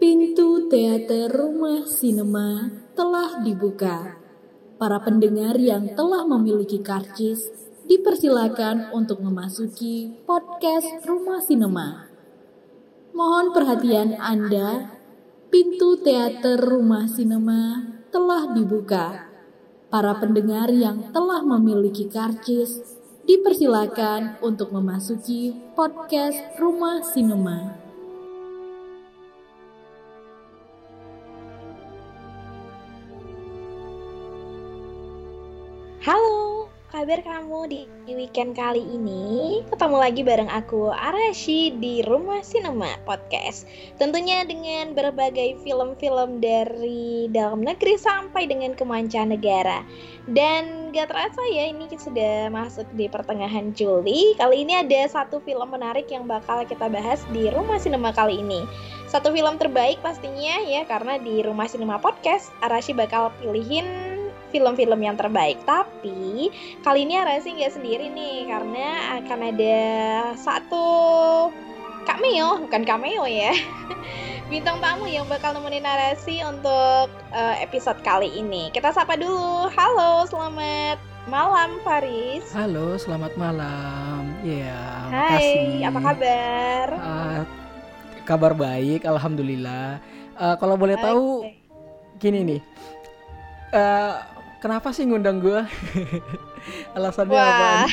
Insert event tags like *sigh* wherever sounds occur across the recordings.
Pintu teater rumah sinema telah dibuka. Para pendengar yang telah memiliki karcis dipersilakan untuk memasuki podcast rumah sinema. Mohon perhatian Anda, pintu teater rumah sinema telah dibuka. Para pendengar yang telah memiliki karcis dipersilakan untuk memasuki podcast Rumah Sinema. Halo, kabar kamu di, weekend kali ini? Ketemu lagi bareng aku Arashi di Rumah Sinema Podcast. Tentunya dengan berbagai film-film dari dalam negeri sampai dengan kemancanegara. Dan gak terasa ya ini sudah masuk di pertengahan Juli. Kali ini ada satu film menarik yang bakal kita bahas di Rumah Sinema kali ini. Satu film terbaik pastinya ya karena di Rumah Sinema Podcast Arashi bakal pilihin film-film yang terbaik. Tapi kali ini Arasi nggak sendiri nih karena akan ada satu cameo, bukan cameo ya. *laughs* Bintang tamu yang bakal nemenin narasi untuk uh, episode kali ini. Kita sapa dulu. Halo, selamat malam Faris. Halo, selamat malam. Ya, yeah, Hai, makasih. apa kabar? Uh, kabar baik, alhamdulillah. Uh, kalau boleh okay. tahu, gini nih. Uh, kenapa sih ngundang gue? *laughs* Alasannya apa?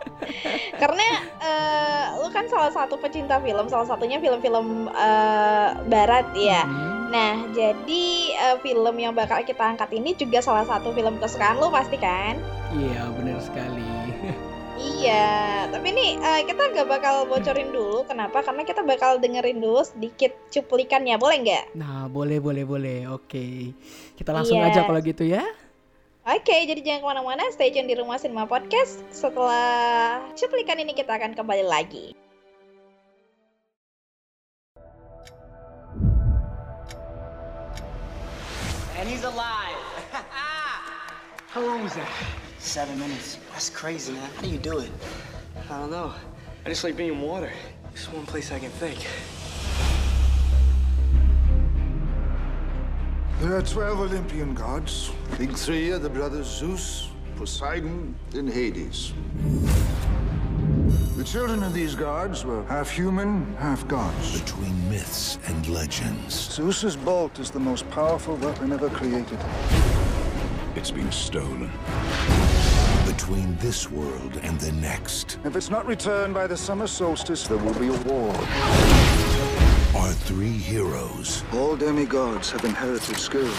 *laughs* Karena uh, lu kan salah satu pecinta film, salah satunya film-film uh, barat ya. Hmm. Nah, jadi uh, film yang bakal kita angkat ini juga salah satu film kesukaan lu pasti kan? Iya, benar sekali. *laughs* Iya, tapi ini uh, kita gak bakal bocorin dulu. Kenapa? Karena kita bakal dengerin dulu sedikit cuplikannya, boleh nggak? Nah, boleh, boleh, boleh. Oke, kita langsung iya. aja kalau gitu ya. Oke, jadi jangan ke mana-mana, stay tune di Rumah Sinema Podcast. Setelah cuplikan ini kita akan kembali lagi. And he's alive. *laughs* How long was that? Seven minutes. That's crazy, man. How do you do it? I don't know. I just like being in water. It's one place I can think. There are 12 Olympian gods. Big three are the brothers Zeus, Poseidon, and Hades. The children of these gods were half human, half gods. Between myths and legends. Zeus's bolt is the most powerful weapon ever created. It's been stolen. Between this world and the next. If it's not returned by the summer solstice, there will be a war are three heroes. All demigods have inherited skills.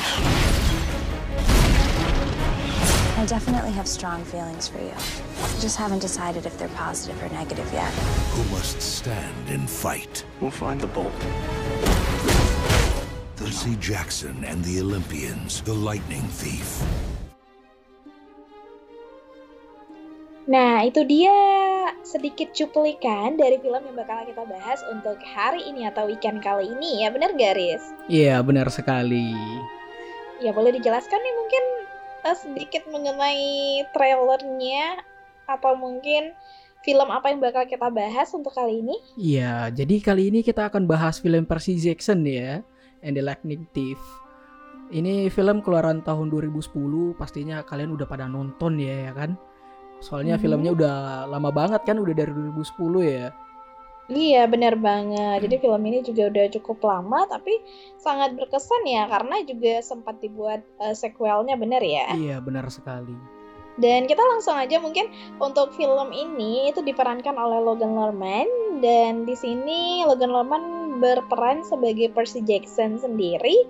I definitely have strong feelings for you. I just haven't decided if they're positive or negative yet. Who must stand and fight? We'll find the bolt. Percy Jackson and the Olympians, the Lightning Thief. Nah, itu dia sedikit cuplikan dari film yang bakal kita bahas untuk hari ini atau weekend kali ini. Ya benar Garis? Iya, benar sekali. Ya boleh dijelaskan nih mungkin uh, sedikit mengenai trailernya atau mungkin film apa yang bakal kita bahas untuk kali ini? Iya, jadi kali ini kita akan bahas film Percy Jackson ya, and the Lightning Thief. Ini film keluaran tahun 2010, pastinya kalian udah pada nonton ya, ya kan? Soalnya hmm. filmnya udah lama banget kan, udah dari 2010 ya. Iya benar banget. Jadi film ini juga udah cukup lama tapi sangat berkesan ya karena juga sempat dibuat uh, sequelnya benar ya. Iya benar sekali. Dan kita langsung aja mungkin untuk film ini itu diperankan oleh Logan Lerman dan di sini Logan Lerman berperan sebagai Percy Jackson sendiri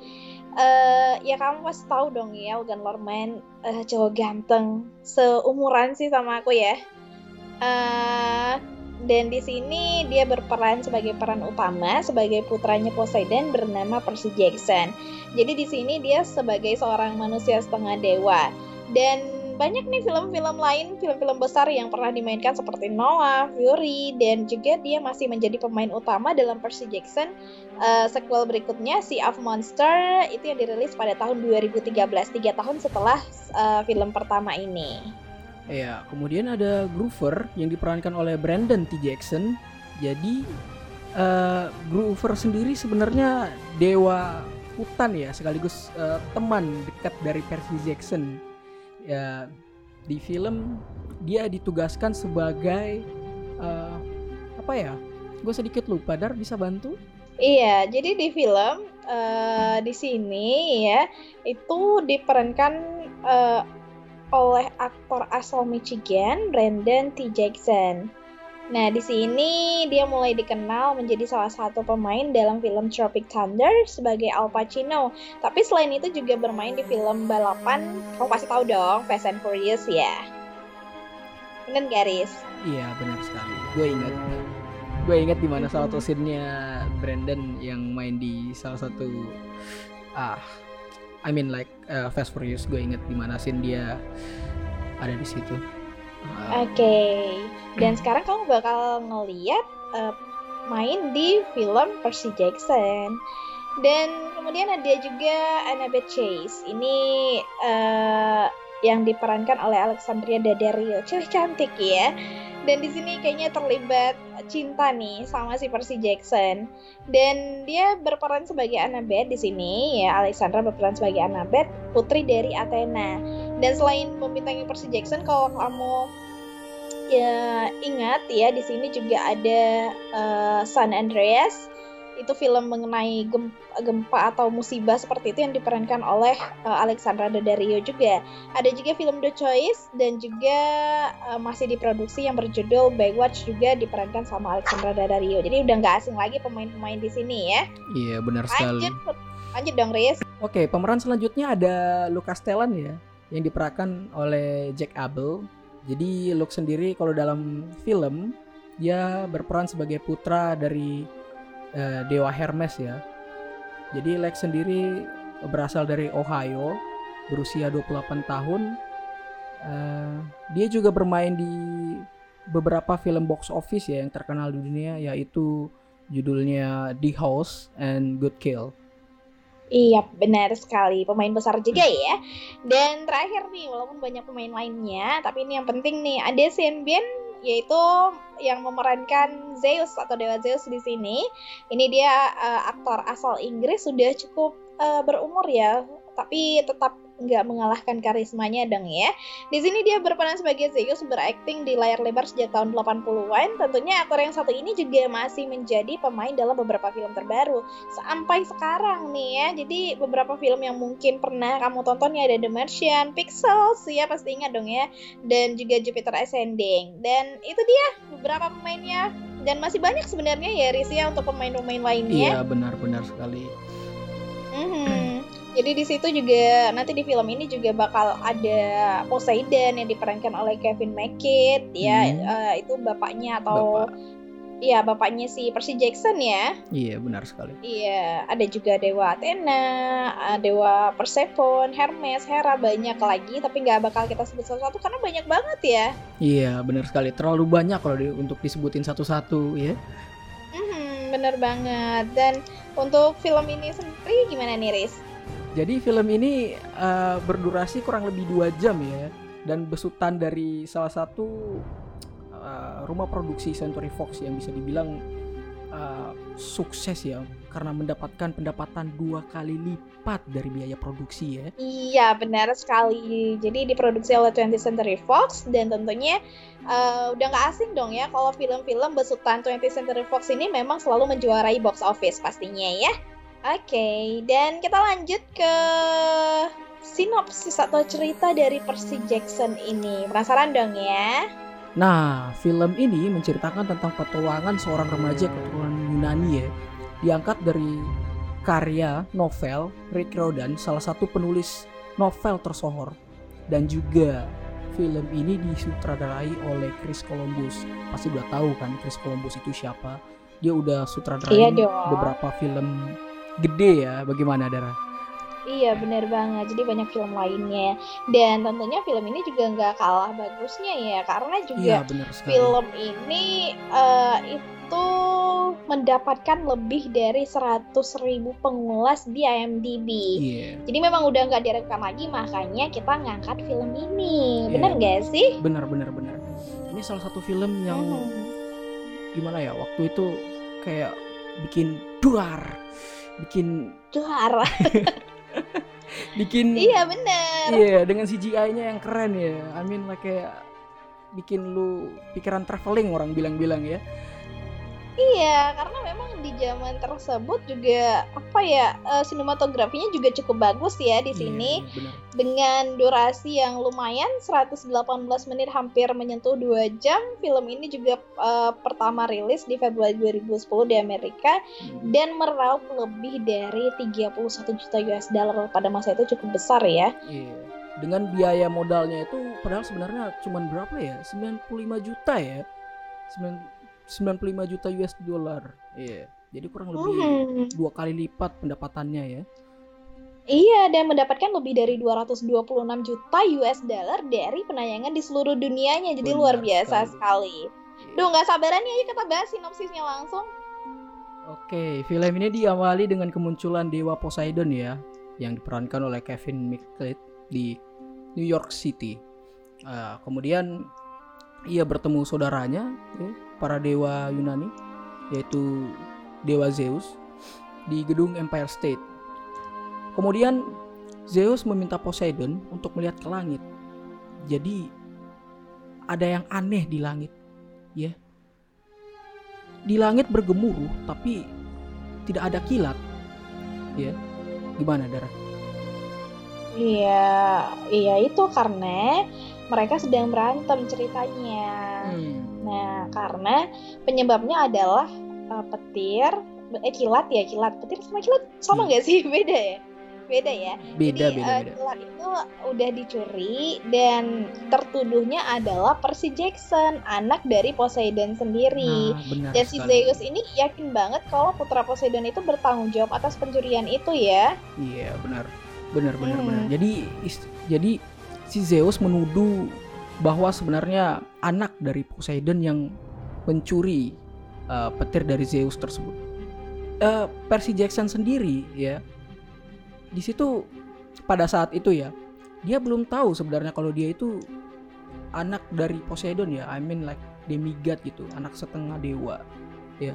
uh, ya kamu pasti tahu dong ya Logan Lerman uh, cowok ganteng seumuran sih sama aku ya uh, dan di sini dia berperan sebagai peran utama sebagai putranya Poseidon bernama Percy Jackson. Jadi di sini dia sebagai seorang manusia setengah dewa dan banyak nih film-film lain, film-film besar yang pernah dimainkan seperti Noah, Fury, dan juga dia masih menjadi pemain utama dalam Percy Jackson uh, sequel berikutnya Sea of Monster itu yang dirilis pada tahun 2013, tiga tahun setelah uh, film pertama ini. Ya, kemudian ada Groover yang diperankan oleh Brandon T. Jackson. Jadi eh Groover sendiri sebenarnya dewa hutan ya sekaligus eh, teman dekat dari Percy Jackson. Ya di film dia ditugaskan sebagai eh, apa ya? Gue sedikit lupa, Dar bisa bantu? Iya, jadi di film eh, di sini ya itu diperankan eh, oleh aktor asal Michigan, Brandon T. Jackson. Nah, di sini dia mulai dikenal menjadi salah satu pemain dalam film Tropic Thunder sebagai Al Pacino. Tapi selain itu juga bermain di film balapan, kamu pasti tahu dong, Fast and Furious ya. Bener garis. Iya benar sekali. Gue ingat. Gue ingat di mana salah satu scene-nya Brandon yang main di salah satu ah I mean like uh, Fast Furious. Gue ingat di mana scene dia ada di situ. Oke, dan sekarang kamu bakal ngeliat eh, main di film Percy Jackson. Dan kemudian ada juga Annabeth Chase. Ini eh, yang diperankan oleh Alexandria Daddario. Cewek cantik ya. Dan di sini kayaknya terlibat cinta nih sama si Percy Jackson. Dan dia berperan sebagai Annabeth di sini ya. Alexandra berperan sebagai Annabeth, putri dari Athena. Dan selain membintangi Percy Jackson, kalau kamu ya ingat ya di sini juga ada eh, San Andreas itu film mengenai gem- gempa atau musibah seperti itu yang diperankan oleh eh, Alexandra Daddario juga. Ada juga film The Choice dan juga eh, masih diproduksi yang berjudul Baywatch juga diperankan sama Alexandra Daddario. Jadi udah nggak asing lagi pemain-pemain di sini ya. Iya benar sekali. Lanjut, lanjut dong Riz. Oke, pemeran selanjutnya ada Luke Castellan ya, yang diperankan oleh Jack Abel. Jadi Luke sendiri kalau dalam film dia berperan sebagai putra dari eh, dewa Hermes ya. Jadi Lex sendiri berasal dari Ohio, berusia 28 tahun. Eh, dia juga bermain di beberapa film box office ya yang terkenal di dunia yaitu judulnya The House and Good Kill. Iya, benar sekali. Pemain besar juga ya. Dan terakhir nih, walaupun banyak pemain lainnya, tapi ini yang penting nih, ada Sean Bean yaitu yang memerankan Zeus atau Dewa Zeus di sini. Ini dia eh, aktor asal Inggris sudah cukup eh, berumur ya, tapi tetap nggak mengalahkan karismanya dong ya. Di sini dia berperan sebagai Zeus berakting di layar lebar sejak tahun 80-an. Tentunya aktor yang satu ini juga masih menjadi pemain dalam beberapa film terbaru sampai sekarang nih ya. Jadi beberapa film yang mungkin pernah kamu tonton ya ada The Martian, Pixels ya pasti ingat dong ya. Dan juga Jupiter Ascending. Dan itu dia beberapa pemainnya dan masih banyak sebenarnya ya Riz ya untuk pemain-pemain lainnya. Iya benar-benar sekali. Mhm. Jadi di situ juga nanti di film ini juga bakal ada Poseidon yang diperankan oleh Kevin McKidd ya Hmm. eh, itu bapaknya atau Bapak. Iya bapaknya si Percy Jackson ya. Iya benar sekali. Iya ada juga dewa Athena, eh, dewa Persephone, Hermes, Hera banyak lagi tapi nggak bakal kita sebut satu-satu karena banyak banget ya. Iya benar sekali. Terlalu banyak kalau di- untuk disebutin satu-satu ya. Mhm, bener banget. Dan untuk film ini sendiri gimana nih Riz? Jadi film ini eh, berdurasi kurang lebih dua jam ya dan besutan dari salah satu eh, rumah produksi Century Fox yang bisa dibilang eh, sukses ya karena mendapatkan pendapatan dua kali lipat dari biaya produksi ya. Iya, benar sekali. Jadi diproduksi oleh 20th Century Fox dan tentunya eh, udah nggak asing dong ya kalau film-film besutan 20th Century Fox ini memang selalu menjuarai box office pastinya ya. Oke, dan kita lanjut ke sinopsis atau cerita dari Percy Jackson ini. Penasaran dong ya? Nah, film ini menceritakan tentang petualangan seorang remaja keturunan Yunani ya. Diangkat dari karya novel Rick Riordan, salah satu penulis novel tersohor. Dan juga film ini disutradarai oleh Chris Columbus. Pasti udah tahu kan Chris Columbus itu siapa. Dia udah sutradarai Iya beberapa film gede ya. Bagaimana Dara? Iya bener banget, jadi banyak film lainnya Dan tentunya film ini juga nggak kalah bagusnya ya Karena juga Iya film ini eh, itu mendapatkan lebih dari 100.000 ribu pengulas di IMDb. Iya. Jadi memang udah nggak direkam lagi, makanya kita ngangkat film ini. Iya. Bener nggak sih? Benar benar benar. Ini salah satu film yang Mhm. gimana ya waktu itu kayak bikin duar, bikin Juara. *laughs* bikin iya bener. Iya, dengan CGI-nya yang keren ya. I mean like kayak bikin lu pikiran traveling orang bilang-bilang ya. Iya, karena memang di zaman tersebut juga apa ya eh, sinematografinya juga cukup bagus ya di sini Iya, benar. dengan durasi yang lumayan 118 menit hampir menyentuh 2 jam. Film ini juga eh, pertama rilis di Februari 2010 di Amerika Hmm. dan meraup lebih dari 31 juta US dollar pada masa itu cukup besar ya. Iya. Dengan biaya modalnya itu padahal sebenarnya cuman berapa ya? 95 juta ya. 9 95 juta US dollar. Iya. Jadi kurang lebih Hmm. dua kali lipat pendapatannya ya. Iya, dan mendapatkan lebih dari 226 juta US dollar dari penayangan di seluruh dunianya. Jadi Benar luar biasa sekali. sekali. Duh, nggak sabaran ya, kita bahas sinopsisnya langsung. Oke, film ini diawali dengan kemunculan dewa Poseidon ya, yang diperankan oleh Kevin McLeod di New York City. Ah, kemudian ia bertemu saudaranya, ya, para dewa Yunani, yaitu dewa Zeus, di gedung Empire State. Kemudian Zeus meminta Poseidon untuk melihat ke langit. Jadi ada yang aneh di langit, ya di langit bergemuruh tapi tidak ada kilat ya gimana Dara Iya, iya itu karena mereka sedang berantem ceritanya. Nah, karena penyebabnya adalah eh, petir, eh kilat ya kilat. Petir sama kilat sama Hmm. nggak sih? *laughs* Beda ya? Beda ya. beda Jadi beda eh, beda kilat itu udah dicuri dan tertuduhnya adalah Percy Jackson, anak dari Poseidon sendiri. nah Dan si sekali. Zeus ini yakin banget kalau putra Poseidon itu bertanggung jawab atas pencurian itu ya. iya benar benar benar Hmm. benar jadi jadi si Zeus menuduh bahwa sebenarnya anak dari Poseidon yang mencuri eh, petir dari Zeus tersebut. Eh, Percy Jackson sendiri ya. Di situ pada saat itu ya dia belum tahu sebenarnya kalau dia itu anak dari Poseidon ya. I mean like demigod gitu anak setengah dewa ya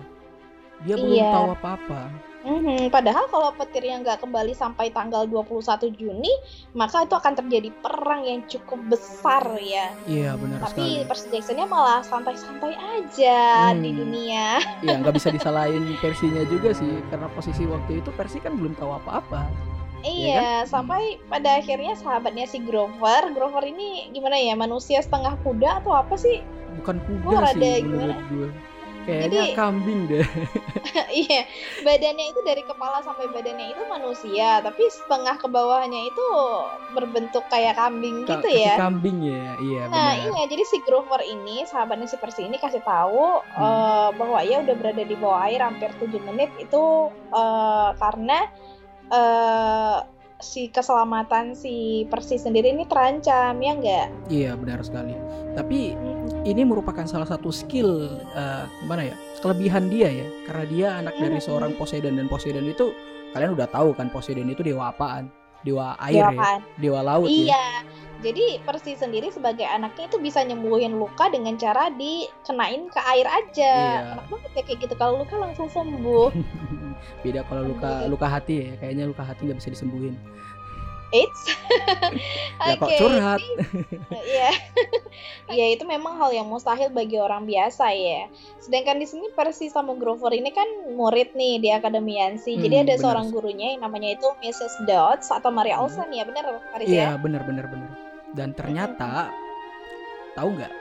dia belum Iya. tahu apa-apa Mhm, Padahal kalau petirnya nggak kembali sampai tanggal 21 Juni, maka itu akan terjadi perang yang cukup besar ya. iya benar Tapi sekali Percy Jackson-nya malah santai-santai aja Hmm. di dunia. ya nggak bisa *laughs* disalahin Persinya juga sih karena posisi waktu itu Persi kan belum tahu apa-apa Iya, kan? sampai pada akhirnya sahabatnya si Grover, Grover ini gimana ya, manusia setengah kuda atau apa sih? bukan kuda Gua sih rada menurut gue kayaknya Jadi- kambing deh *laughs* Iya, badannya itu dari kepala sampai badannya itu manusia, tapi setengah ke bawahnya itu berbentuk kayak kambing Ka- gitu ya. kambing ya iya Nah benar iya jadi si Grover ini sahabatnya si Percy ini kasih tahu Hmm. eh, bahwa ia udah berada di bawah air hampir 7 menit itu eh, karena eh, si keselamatan si Percy sendiri ini terancam ya enggak? iya benar sekali tapi ini merupakan salah satu skill eh, gimana ya kelebihan dia ya karena dia anak dari Hmm. seorang Poseidon dan Poseidon itu kalian udah tahu kan Poseidon itu dewa apaan dewa air ya apaan? dewa laut ya Iya. Jadi Percy sendiri sebagai anaknya itu bisa nyembuhin luka dengan cara dikenain ke air aja. Iya. Enak banget ya kayak gitu. Kalau luka langsung sembuh. *laughs* beda kalau luka luka hati ya kayaknya luka hati nggak bisa disembuhin Eits. *laughs* ya kok Oke, curhat Iya. Iya, *laughs* itu memang hal yang mustahil bagi orang biasa ya. Sedangkan di sini Percy sama Grover ini kan murid nih di Akademi Yansi. Jadi Hmm, ada benar. seorang gurunya yang namanya itu Mrs. Dodds atau Maria Hmm. Olsen ya, benar Paris iya ya? bener bener bener dan ternyata tahu nggak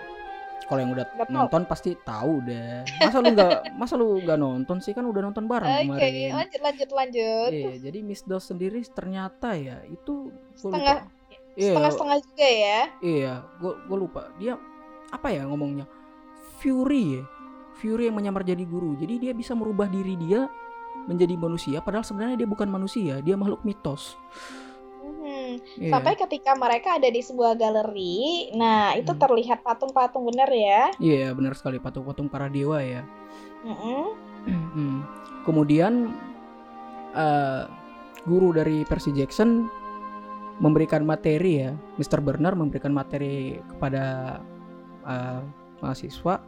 kalau yang udah tahu. nonton pasti tahu deh masa lu nggak *laughs* masa lu nggak nonton sih kan udah nonton bareng Oke, kemarin lanjut lanjut lanjut. Iya, jadi Miss Dos sendiri ternyata ya itu Setengah lupa. Iya, setengah-setengah juga ya. iya, gue gue lupa. Dia apa ya ngomongnya? Fury ya. Fury yang menyamar jadi guru. Jadi dia bisa merubah diri dia menjadi manusia padahal sebenarnya dia bukan manusia, dia makhluk mitos. Iya. Sampai ketika mereka ada di sebuah galeri, nah itu Hmm. terlihat patung-patung bener ya. Iya, benar sekali patung-patung para dewa ya. Mhm. Hmm. Kemudian eh, guru dari Percy Jackson memberikan materi ya, Mr. Burner memberikan materi kepada eh, mahasiswa.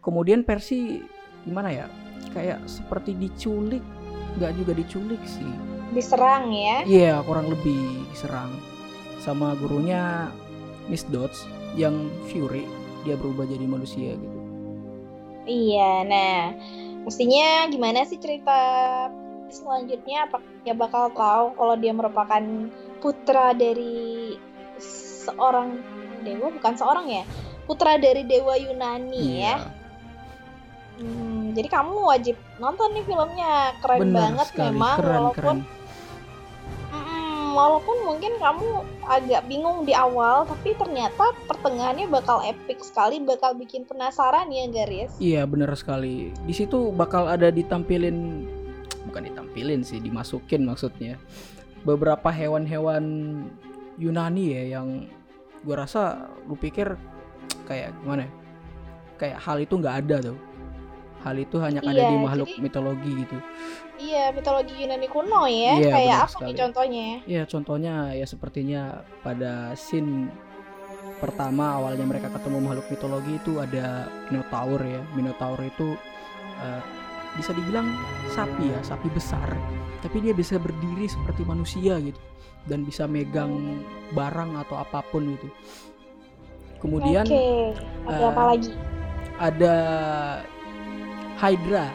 Kemudian Percy gimana ya kayak seperti diculik nggak juga diculik sih Diserang ya. iya kurang lebih diserang sama gurunya Miss Dodds yang Fury dia berubah jadi manusia gitu Iya, nah mestinya gimana sih cerita selanjutnya? Apakah dia bakal tahu kalau dia merupakan putra dari seorang dewa, bukan seorang ya? Putra dari dewa Yunani ya. Hmm, jadi kamu wajib nonton nih filmnya, keren benar banget sekali memang keren walaupun keren walaupun mungkin kamu agak bingung di awal, tapi ternyata pertengahannya bakal epic sekali, bakal bikin penasaran ya, Garis. Iya bener sekali. Di situ bakal ada ditampilin, bukan ditampilin sih, dimasukin maksudnya beberapa hewan-hewan Yunani ya yang gue rasa lu pikir kayak gimana? ya? Kayak hal itu nggak ada tuh. Hal itu hanya ada Iya, di makhluk jadi- mitologi gitu. Iya, mitologi Yunani kuno ya. Iya, Kayak apa sekali. nih contohnya? Ya contohnya ya sepertinya pada scene pertama awalnya mereka ketemu makhluk mitologi itu ada Minotaur ya. Minotaur itu eh, bisa dibilang sapi ya, sapi besar. Tapi dia bisa berdiri seperti manusia gitu dan bisa megang barang atau apa pun gitu. Kemudian Oke, ada eh, apa lagi? ada Hydra.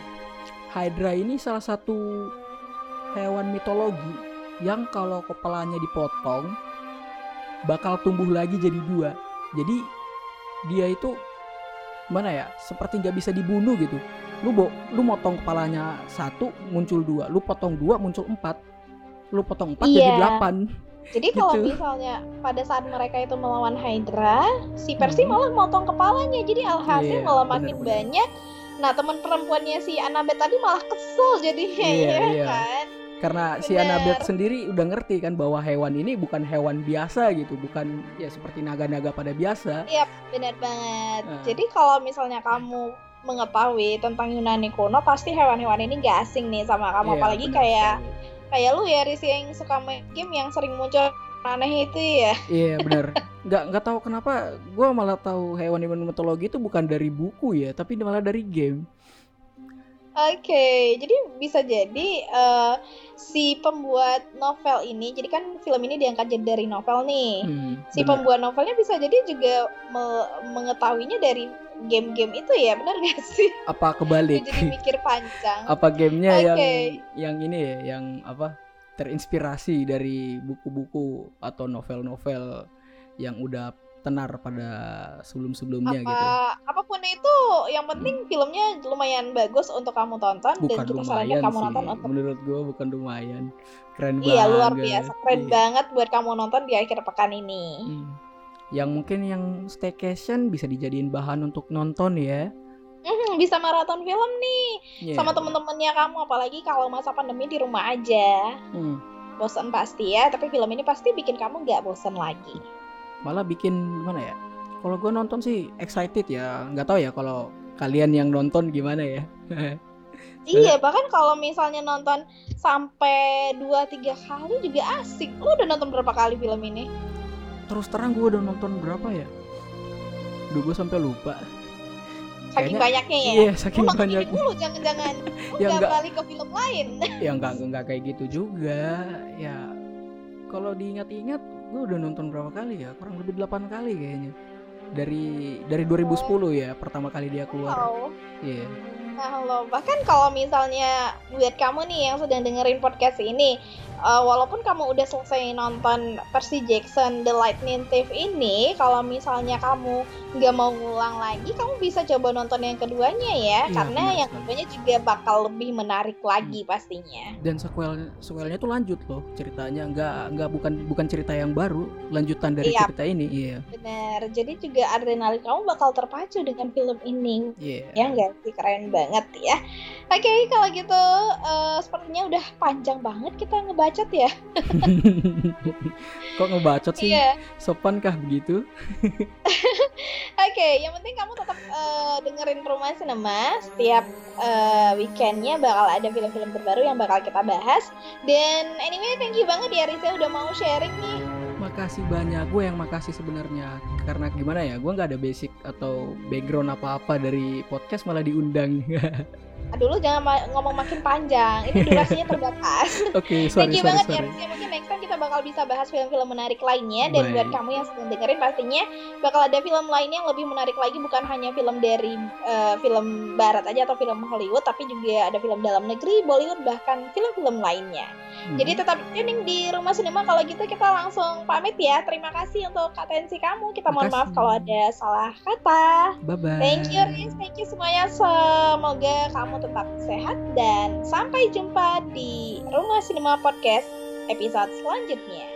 Hydra ini salah satu hewan mitologi yang kalau kepalanya dipotong bakal tumbuh lagi jadi dua. Jadi dia itu mana ya? Seperti nggak bisa dibunuh gitu. Lu bo, lu motong kepalanya satu muncul dua, lu potong dua muncul empat, lu potong empat jadi Iya. delapan. Jadi kalau gitu. misalnya pada saat mereka itu melawan Hydra, si Percy Hmm. malah motong kepalanya. Jadi alhasil Iya, malah makin banyak. Nah, teman perempuannya si Annabeth tadi malah kesel jadinya Iya, ya iya. kan? Karena si Bener. Annabeth sendiri udah ngerti kan bahwa hewan ini bukan hewan biasa gitu, bukan ya seperti naga-naga pada biasa. Iya, benar banget. Nah. Jadi kalau misalnya kamu mengetahui tentang Yunani kuno, pasti hewan-hewan ini gak asing nih sama kamu. Iya, Apalagi kayak sekali. kayak lu ya, Riz yang suka main game yang sering muncul aneh itu ya. Iya *laughs* bener nggak nggak tahu kenapa gue malah tahu hewan-hewan mitologi itu bukan dari buku ya tapi malah dari game Oke, jadi bisa jadi eh, si pembuat novel ini, jadi kan film ini diangkat jadi dari novel nih. Hmm, Si bener. pembuat novelnya bisa jadi juga me- mengetahuinya dari game-game itu ya, benar gak sih? apa kebalik Jadi mikir panjang. apa gamenya yang Oke. yang ini ya yang apa terinspirasi dari buku-buku atau novel-novel yang udah tenar pada sebelum-sebelumnya apa gitu. apa pun itu yang penting filmnya lumayan bagus untuk kamu tonton dan bukan kita lumayan sarankan kamu sih. nonton untuk menurut gue bukan lumayan. Keren iya luar banget. biasa. Keren Iya. banget buat kamu nonton di akhir pekan ini. Hmm. yang mungkin yang staycation bisa dijadiin bahan untuk nonton ya bisa maraton film nih Iya. sama temen-temennya kamu apalagi kalau masa pandemi di rumah aja. Hmm. bosan pasti ya tapi film ini pasti bikin kamu nggak bosan lagi. Malah bikin gimana ya? Kalau gue nonton sih excited ya nggak tahu ya kalau kalian yang nonton gimana ya. *laughs* Iya bahkan kalau misalnya nonton sampai 2-3 kali juga asik. Lu udah nonton berapa kali film ini? Terus terang gue udah nonton berapa ya? Duh gue sampai lupa saking Kayaknya- banyaknya ya? iya lu saking nonton ini banyak dulu jangan-jangan. *laughs* Lu Ya, nggak nggak. balik ke film lain. *laughs* Ya nggak nggak kayak gitu juga. Ya kalau diingat-ingat gue udah nonton berapa kali ya? Kurang lebih 8 kali kayaknya. Dari dari 2010 ya pertama kali dia keluar. Wow. Iya Nah bahkan kalau misalnya buat kamu nih yang sedang dengerin podcast ini, eh, walaupun kamu udah selesai nonton Percy Jackson The Lightning Thief ini, kalau misalnya kamu nggak mau ngulang lagi, kamu bisa coba nonton yang keduanya ya, Iya, karena yang sekali. keduanya juga bakal lebih menarik lagi pastinya. dan sequel sequelnya tuh lanjut loh ceritanya nggak nggak bukan bukan cerita yang baru lanjutan dari Iya. cerita ini iya Bener, jadi juga adrenalin kamu bakal terpacu dengan film ini. iya Ya nggak sih keren banget ya. Oke kalau gitu eh, sepertinya udah panjang banget kita ngebacot ya. kok ngebacot sih Iya. sopan kah begitu *laughs* Oke, yang penting kamu tetap eh, dengerin Rumah Cinema setiap eh, weekendnya bakal ada film-film terbaru yang bakal kita bahas. Dan anyway, thank you banget ya Risa udah mau sharing nih. Makasih banyak gue yang makasih sebenarnya karena gimana ya gue nggak ada basic atau background apa-apa dari podcast malah diundang *laughs* aduh lu jangan ma- ngomong makin panjang. Ini durasinya terbatas. *laughs* Oke, sorry, Thank you sorry, banget sorry. ya. Mungkin next time kita bakal bisa bahas film-film menarik lainnya dan Baik. buat kamu yang sedang dengerin pastinya bakal ada film lainnya yang lebih menarik lagi bukan hanya film dari eh, film barat aja atau film Hollywood tapi juga ada film dalam negeri, Bollywood bahkan film-film lainnya. Hmm. Jadi tetap tuning di Rumah Sinema kalau gitu kita langsung pamit ya. Terima kasih untuk atensi kamu. Kita mohon maaf kalau ada salah kata. Bye bye. Thank you Riz, thank you semuanya. Semoga kamu tetap sehat dan sampai jumpa di Rumah Sinema Podcast episode selanjutnya.